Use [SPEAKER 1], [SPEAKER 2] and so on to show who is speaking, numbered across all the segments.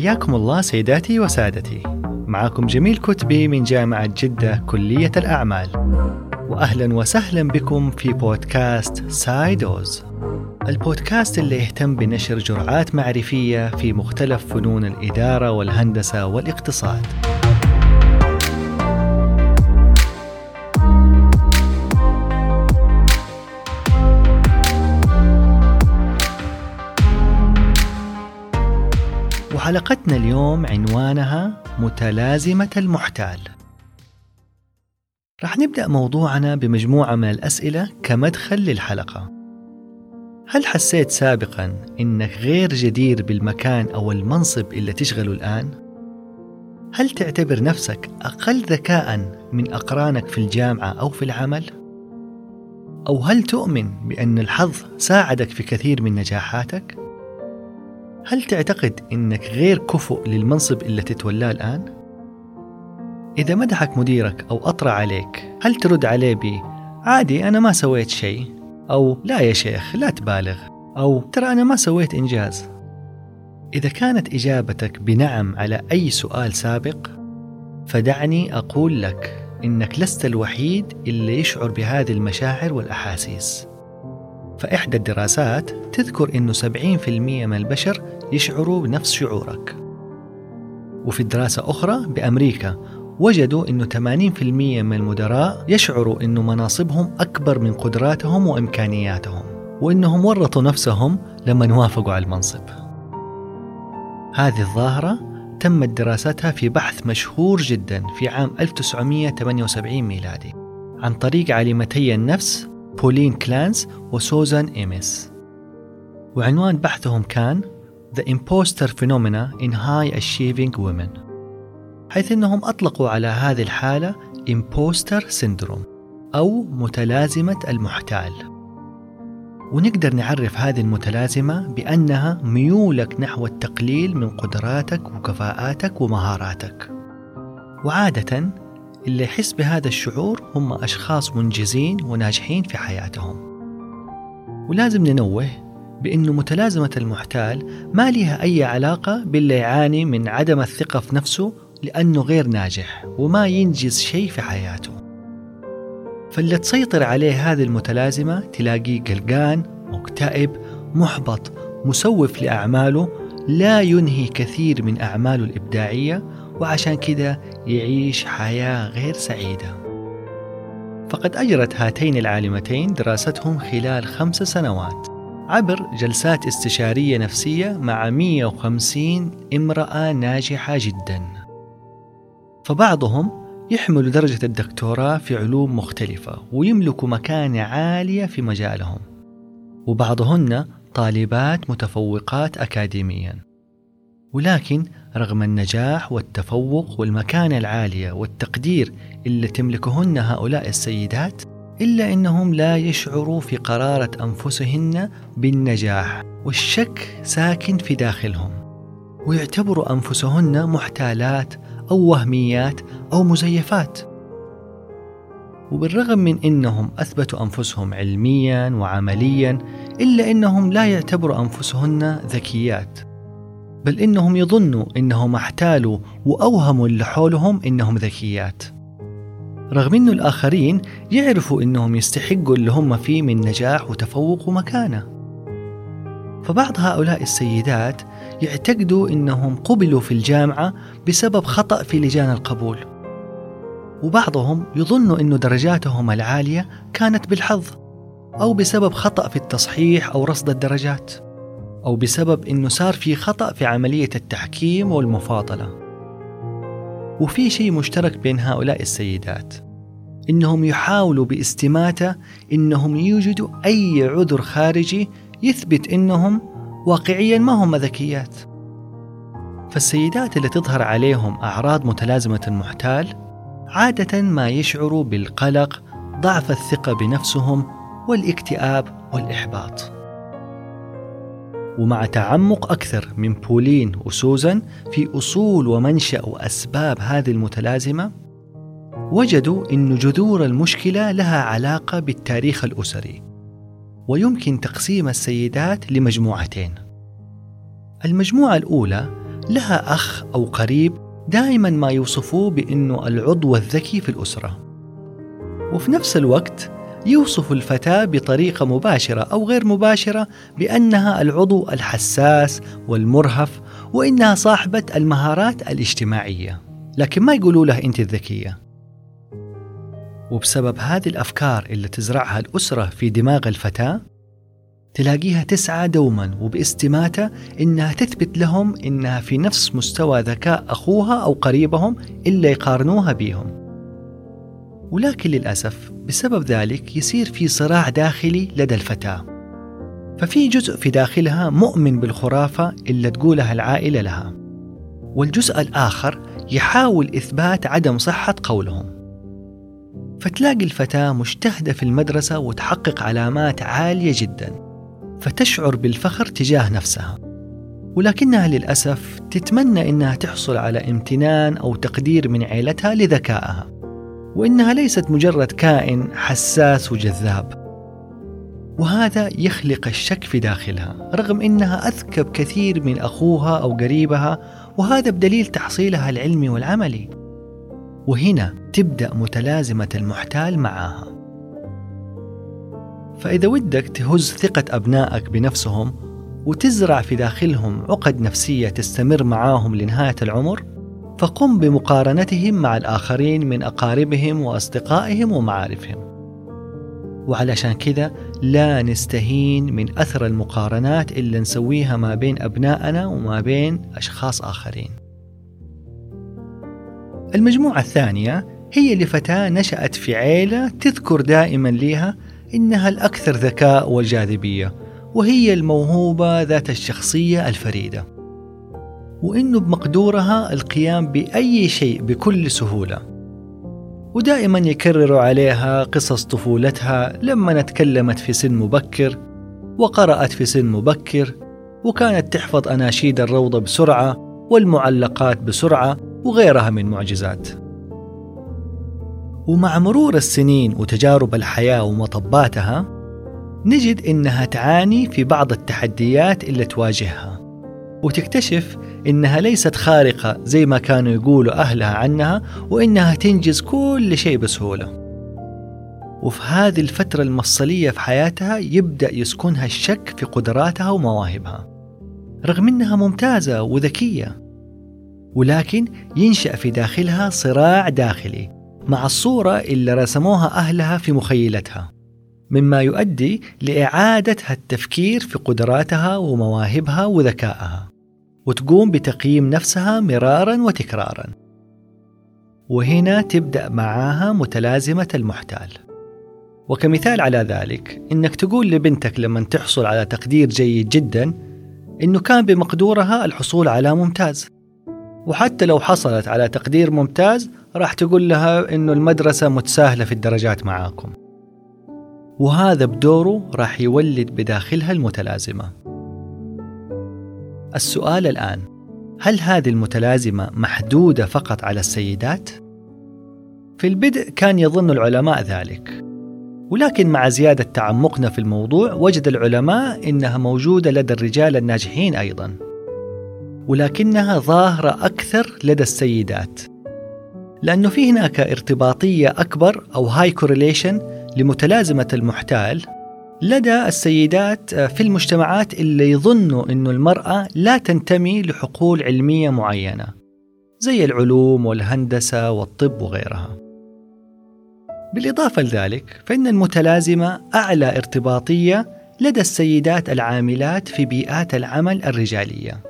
[SPEAKER 1] حياكم الله سيداتي وسادتي. معكم جميل كتبي من جامعة جدة كلية الأعمال. وأهلا وسهلا بكم في بودكاست سايدوز. البودكاست اللي يهتم بنشر جرعات معرفية في مختلف فنون الإدارة والهندسة والاقتصاد. وحلقتنا اليوم عنوانها متلازمة المحتال. راح نبدأ موضوعنا بمجموعة من الأسئلة كمدخل للحلقة. هل حسيت سابقا إنك غير جدير بالمكان أو المنصب اللي تشغله الآن؟ هل تعتبر نفسك أقل ذكاء من أقرانك في الجامعة أو في العمل؟ أو هل تؤمن بأن الحظ ساعدك في كثير من نجاحاتك؟ هل تعتقد إنك غير كفؤ للمنصب اللي تتولاه الآن؟ إذا مدحك مديرك أو أطرى عليك، هل ترد عليه ب عادي أنا ما سويت شيء أو لا يا شيخ لا تبالغ أو ترى أنا ما سويت إنجاز؟ إذا كانت إجابتك بنعم على أي سؤال سابق فدعني أقول لك إنك لست الوحيد اللي يشعر بهذه المشاعر والأحاسيس. فإحدى الدراسات تذكر أنه 70% من البشر يشعروا بنفس شعورك. وفي دراسة أخرى بأمريكا وجدوا أنه 80% من المدراء يشعروا أنه مناصبهم أكبر من قدراتهم وإمكانياتهم وأنهم ورطوا نفسهم لما وافقوا على المنصب. هذه الظاهرة تمت دراستها في بحث مشهور جدا في عام 1978 ميلادي عن طريق عالمتي النفس بولين كلانس وسوزان إيميس وعنوان بحثهم كان The Imposter Phenomena in High Achieving Women حيث أنهم أطلقوا على هذه الحالة Imposter Syndrome أو متلازمة المحتال. ونقدر نعرف هذه المتلازمة بأنها ميولك نحو التقليل من قدراتك وكفاءاتك ومهاراتك. وعادة اللي يحس بهذا الشعور هم أشخاص منجزين وناجحين في حياتهم. ولازم ننوه بأنه متلازمة المحتال ما لها أي علاقة باللي يعاني من عدم الثقة في نفسه لأنه غير ناجح وما ينجز شيء في حياته. فاللي تسيطر عليه هذه المتلازمة تلاقيه قلقان مكتئب محبط مسوف لأعماله لا ينهي كثير من أعماله الإبداعية وعشان كذا يعيش حياة غير سعيدة. فقد أجرت هاتين العالمتين دراستهم خلال خمس سنوات عبر جلسات استشارية نفسية مع 150 امرأة ناجحة جدا. فبعضهم يحملوا درجة الدكتوراه في علوم مختلفة ويملكوا مكانة عالية في مجالهم وبعضهن طالبات متفوقات أكاديميا. ولكن رغم النجاح والتفوق والمكانة العالية والتقدير اللي تملكهن هؤلاء السيدات إلا أنهم لا يشعروا في قرارة أنفسهن بالنجاح والشك ساكن في داخلهم ويعتبروا أنفسهن محتالات أو وهميات أو مزيفات. وبالرغم من أنهم أثبتوا أنفسهم علميا وعمليا إلا أنهم لا يعتبروا أنفسهن ذكيات. بل إنهم يظنوا إنهم احتالوا وأوهموا اللي حولهم إنهم ذكيات. رغم إنه الآخرين يعرفوا إنهم يستحقوا اللي هم فيه من نجاح وتفوق ومكانة. فبعض هؤلاء السيدات يعتقدوا إنهم قبلوا في الجامعة بسبب خطأ في لجان القبول. وبعضهم يظنوا إنه درجاتهم العالية كانت بالحظ أو بسبب خطأ في التصحيح أو رصد الدرجات. أو بسبب أنه صار في خطأ في عملية التحكيم والمفاضلة. وفي شيء مشترك بين هؤلاء السيدات إنهم يحاولوا باستماتة إنهم يوجدوا أي عذر خارجي يثبت إنهم واقعيا ما هم ذكيات. فالسيدات اللي تظهر عليهم أعراض متلازمة المحتال عادة ما يشعروا بالقلق ضعف الثقة بنفسهم والاكتئاب والإحباط. ومع تعمق أكثر من بولين وسوزان في أصول ومنشأ وأسباب هذه المتلازمة وجدوا أن جذور المشكلة لها علاقة بالتاريخ الأسري ويمكن تقسيم السيدات لمجموعتين. المجموعة الأولى لها أخ أو قريب دائما ما يوصفوه بأنه العضو الذكي في الأسرة. وفي نفس الوقت يوصف الفتاة بطريقة مباشرة أو غير مباشرة بأنها العضو الحساس والمرهف وإنها صاحبة المهارات الاجتماعية. لكن ما يقولوا لها أنت الذكية؟ وبسبب هذه الأفكار اللي تزرعها الأسرة في دماغ الفتاة تلاقيها تسعى دوما وباستماتة إنها تثبت لهم إنها في نفس مستوى ذكاء أخوها أو قريبهم إلا يقارنوها بيهم. ولكن للأسف بسبب ذلك يصير في صراع داخلي لدى الفتاة. ففي جزء في داخلها مؤمن بالخرافة اللي تقولها العائلة لها. والجزء الآخر يحاول إثبات عدم صحة قولهم. فتلاقي الفتاة مجتهدة في المدرسة وتحقق علامات عالية جدا فتشعر بالفخر تجاه نفسها. ولكنها للأسف تتمنى إنها تحصل على امتنان أو تقدير من عيلتها لذكائها. وإنها ليست مجرد كائن حساس وجذاب. وهذا يخلق الشك في داخلها رغم إنها اذكى بكثير من أخوها أو قريبها وهذا بدليل تحصيلها العلمي والعملي. وهنا تبدأ متلازمة المحتال معاها فإذا ودك تهز ثقة أبنائك بنفسهم وتزرع في داخلهم عقد نفسية تستمر معاهم لنهاية العمر فقم بمقارنتهم مع الآخرين من أقاربهم وأصدقائهم ومعارفهم. وعلشان كذا لا نستهين من أثر المقارنات اللي نسويها ما بين أبنائنا وما بين أشخاص آخرين. المجموعة الثانية هي لفتاة نشأت في عيلة تذكر دائما لها إنها الأكثر ذكاء وجاذبية وهي الموهوبة ذات الشخصية الفريدة. وإنه بمقدورها القيام بأي شيء بكل سهولة. ودائما يكرروا عليها قصص طفولتها لما تكلمت في سن مبكر وقرأت في سن مبكر وكانت تحفظ أناشيد الروضة بسرعة والمعلقات بسرعة وغيرها من معجزات. ومع مرور السنين وتجارب الحياة ومطباتها نجد إنها تعاني في بعض التحديات اللي تواجهها وتكتشف إنها ليست خارقة زي ما كانوا يقولوا أهلها عنها وإنها تنجز كل شيء بسهولة. وفي هذه الفترة المفصلية في حياتها يبدأ يسكنها الشك في قدراتها ومواهبها. رغم إنها ممتازة وذكية ولكن ينشأ في داخلها صراع داخلي مع الصورة اللي رسموها أهلها في مخيلتها مما يؤدي لإعادة التفكير في قدراتها ومواهبها وذكائها. وتقوم بتقييم نفسها مرارا وتكرارا. وهنا تبدأ معاها متلازمة المحتال. وكمثال على ذلك إنك تقول لبنتك لما تحصل على تقدير جيد جدا إنه كان بمقدورها الحصول على ممتاز. وحتى لو حصلت على تقدير ممتاز راح تقول لها إنه المدرسة متساهلة في الدرجات معاكم. وهذا بدوره راح يولد بداخلها المتلازمة. السؤال الآن هل هذه المتلازمة محدودة فقط على السيدات؟ في البدء كان يظن العلماء ذلك ولكن مع زيادة تعمقنا في الموضوع وجد العلماء إنها موجودة لدى الرجال الناجحين أيضا ولكنها ظاهرة أكثر لدى السيدات لأنه في هناك ارتباطية أكبر أو هاي كورليشن لمتلازمة المحتال لدى السيدات في المجتمعات اللي يظنوا أن المرأة لا تنتمي لحقول علمية معينة زي العلوم والهندسة والطب وغيرها. بالإضافة لذلك فإن المتلازمة أعلى ارتباطية لدى السيدات العاملات في بيئات العمل الرجالية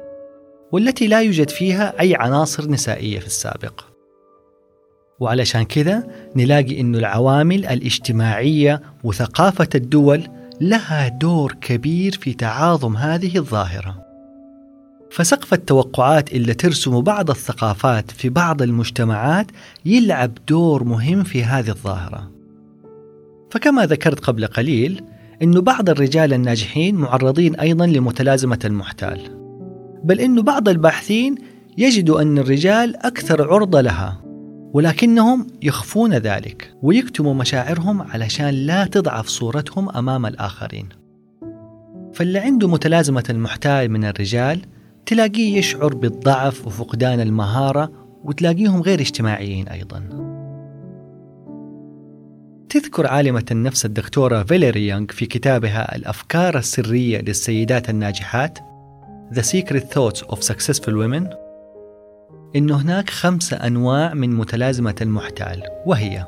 [SPEAKER 1] والتي لا يوجد فيها أي عناصر نسائية في السابق. وعلشان كذا نلاقي أن العوامل الاجتماعية وثقافة الدول لها دور كبير في تعاظم هذه الظاهرة. فسقف التوقعات اللي ترسم بعض الثقافات في بعض المجتمعات يلعب دور مهم في هذه الظاهرة. فكما ذكرت قبل قليل أن بعض الرجال الناجحين معرضين أيضا لمتلازمة المحتال. بل أن بعض الباحثين يجدوا أن الرجال أكثر عرضة لها. ولكنهم يخفون ذلك ويكتموا مشاعرهم علشان لا تضعف صورتهم أمام الآخرين. فاللي عنده متلازمة المحتال من الرجال تلاقيه يشعر بالضعف وفقدان المهارة وتلاقيهم غير اجتماعيين أيضا تذكر عالمة النفس الدكتورة فيليري يونغ في كتابها الأفكار السرية للسيدات الناجحات The Secret Thoughts of Successful Women إنه هناك خمسة أنواع من متلازمة المحتال وهي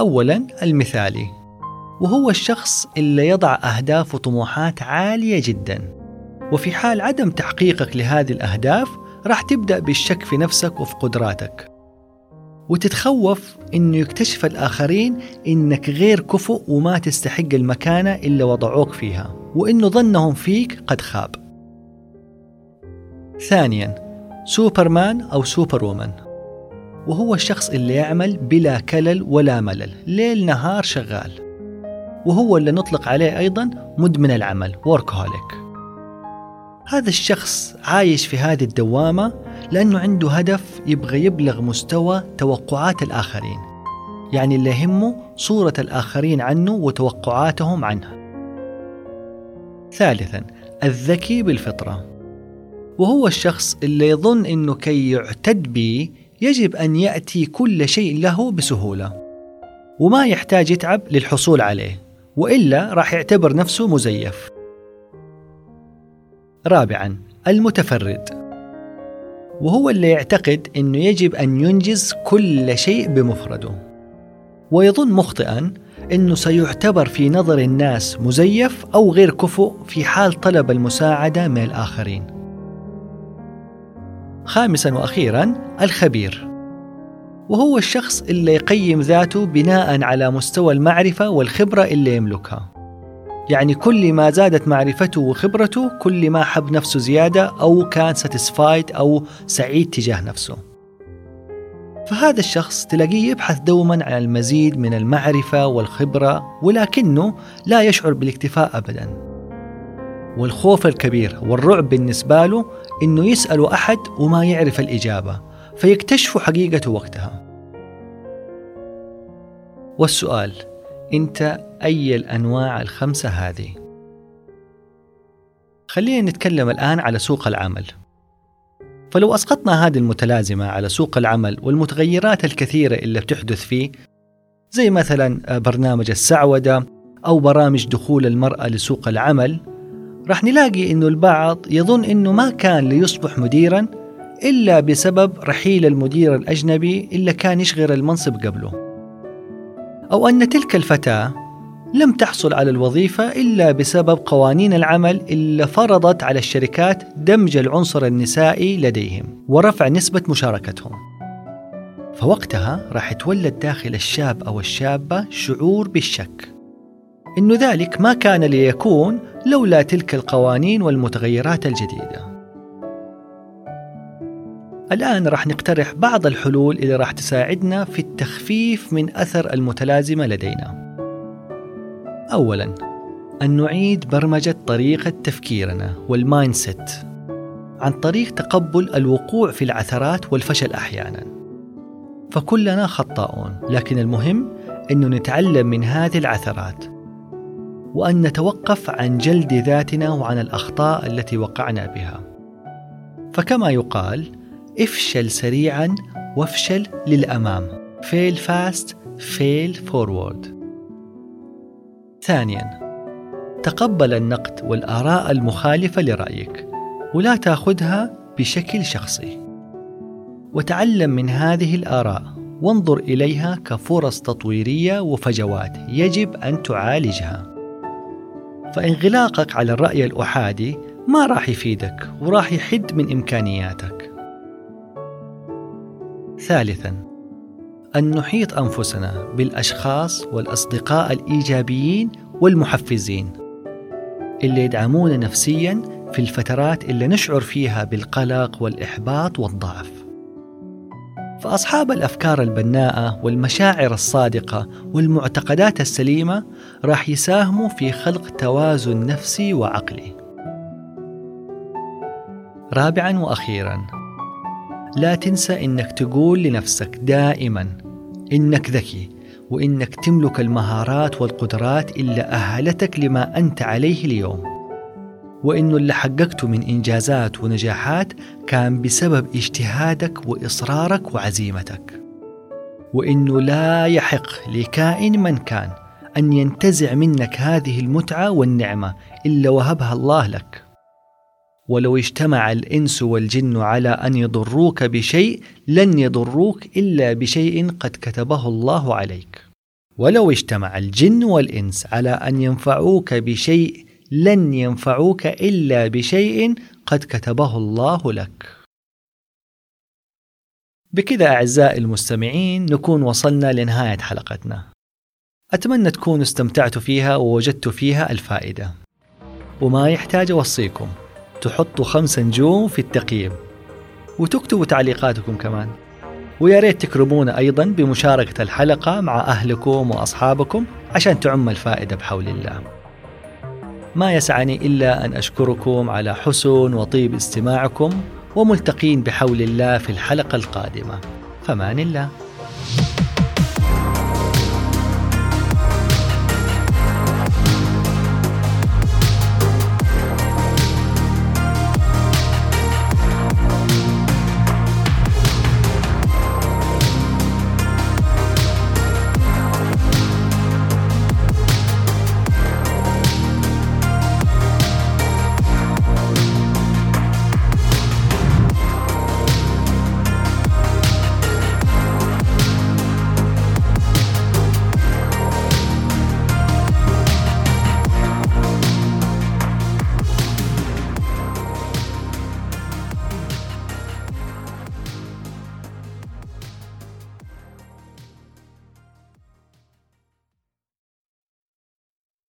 [SPEAKER 1] أولا المثالي وهو الشخص اللي يضع أهداف وطموحات عالية جدا وفي حال عدم تحقيقك لهذه الأهداف راح تبدأ بالشك في نفسك وفي قدراتك وتتخوف إنه يكتشف الآخرين إنك غير كفؤ وما تستحق المكانة اللي وضعوك فيها وإنه ظنهم فيك قد خاب. ثانيا سوبرمان أو سوبر وومن وهو الشخص اللي يعمل بلا كلل ولا ملل ليل نهار شغال. وهو اللي نطلق عليه أيضا مدمن العمل workaholic. هذا الشخص عايش في هذه الدوامة لأنه عنده هدف يبغى يبلغ مستوى توقعات الآخرين. يعني اللي يهمه صورة الآخرين عنه وتوقعاتهم عنه. ثالثا الذكي بالفطرة. وهو الشخص اللي يظن أنه كي يعتد به يجب أن يأتي كل شيء له بسهولة. وما يحتاج يتعب للحصول عليه وإلا راح يعتبر نفسه مزيف. رابعا المتفرد. وهو اللي يعتقد إنه يجب أن ينجز كل شيء بمفرده. ويظن مخطئا إنه سيعتبر في نظر الناس مزيف أو غير كفؤ في حال طلب المساعدة من الآخرين. خامسا وأخيرا الخبير. وهو الشخص اللي يقيم ذاته بناء على مستوى المعرفة والخبرة اللي يملكها. يعني كل ما زادت معرفته وخبرته كل ما حب نفسه زيادة أو كان ساتيسفايد أو سعيد تجاه نفسه. فهذا الشخص تلاقيه يبحث دوما عن المزيد من المعرفة والخبرة ولكنه لا يشعر بالاكتفاء أبدا. والخوف الكبير والرعب بالنسبة له إنه يسأل أحد وما يعرف الإجابة فيكتشف حقيقته وقتها والسؤال أنت أي الأنواع الخمسة هذه؟ خلينا نتكلم الآن على سوق العمل فلو أسقطنا هذه المتلازمة على سوق العمل والمتغيرات الكثيرة اللي بتحدث فيه زي مثلا برنامج السعودة أو برامج دخول المرأة لسوق العمل راح نلاقي أنه البعض يظن أنه ما كان ليصبح مديرا إلا بسبب رحيل المدير الأجنبي اللي كان يشغل المنصب قبله أو أن تلك الفتاة لم تحصل على الوظيفة إلا بسبب قوانين العمل اللي فرضت على الشركات دمج العنصر النسائي لديهم ورفع نسبة مشاركتهم. فوقتها راح يتولد داخل الشاب أو الشابة شعور بالشك. إنه ذلك ما كان ليكون لولا تلك القوانين والمتغيرات الجديدة. الآن راح نقترح بعض الحلول اللي راح تساعدنا في التخفيف من أثر المتلازمة لدينا. أولاً أن نعيد برمجة طريقة تفكيرنا وال mindset عن طريق تقبل الوقوع في العثرات والفشل أحياناً. فكلنا خطاؤون، لكن المهم أنه نتعلم من هذه العثرات وأن نتوقف عن جلد ذاتنا وعن الأخطاء التي وقعنا بها. فكما يقال افشل سريعا وافشل للأمام. Fail fast fail forward. ثانيا تقبل النقد والآراء المخالفة لرأيك ولا تاخذها بشكل شخصي. وتعلم من هذه الآراء وانظر إليها كفرص تطويرية وفجوات يجب أن تعالجها. فانغلاقك على الرأي الأحادي ما راح يفيدك وراح يحد من إمكانياتك. ثالثا أن نحيط أنفسنا بالأشخاص والأصدقاء الإيجابيين والمحفزين اللي يدعمونا نفسيا في الفترات اللي نشعر فيها بالقلق والإحباط والضعف. فأصحاب الأفكار البناءة والمشاعر الصادقة والمعتقدات السليمة راح يساهموا في خلق توازن نفسي وعقلي. رابعا وأخيرا لا تنسى إنك تقول لنفسك دائما إنك ذكي وإنك تملك المهارات والقدرات اللي أهلتك لما أنت عليه اليوم. وإنه اللي حققته من إنجازات ونجاحات كان بسبب اجتهادك وإصرارك وعزيمتك. وإنه لا يحق لكائن من كان أن ينتزع منك هذه المتعة والنعمة إلا وهبها الله لك. ولو اجتمع الإنس والجن على أن يضروك بشيء لن يضروك إلا بشيء قد كتبه الله عليك. ولو اجتمع الجن والإنس على أن ينفعوك بشيء لن ينفعوك إلا بشيء قد كتبه الله لك. بكذا أعزائي المستمعين نكون وصلنا لنهاية حلقتنا. أتمنى تكونوا استمتعتوا فيها ووجدتوا فيها الفائدة. وما يحتاج أوصيكم تحطوا خمس نجوم في التقييم. وتكتبوا تعليقاتكم كمان. ويا ريت تكرمونا أيضا بمشاركة الحلقة مع أهلكم وأصحابكم عشان تعم الفائدة بحول الله. ما يسعني إلا أن أشكركم على حسن وطيب استماعكم وملتقين بحول الله في الحلقة القادمة. فمان الله.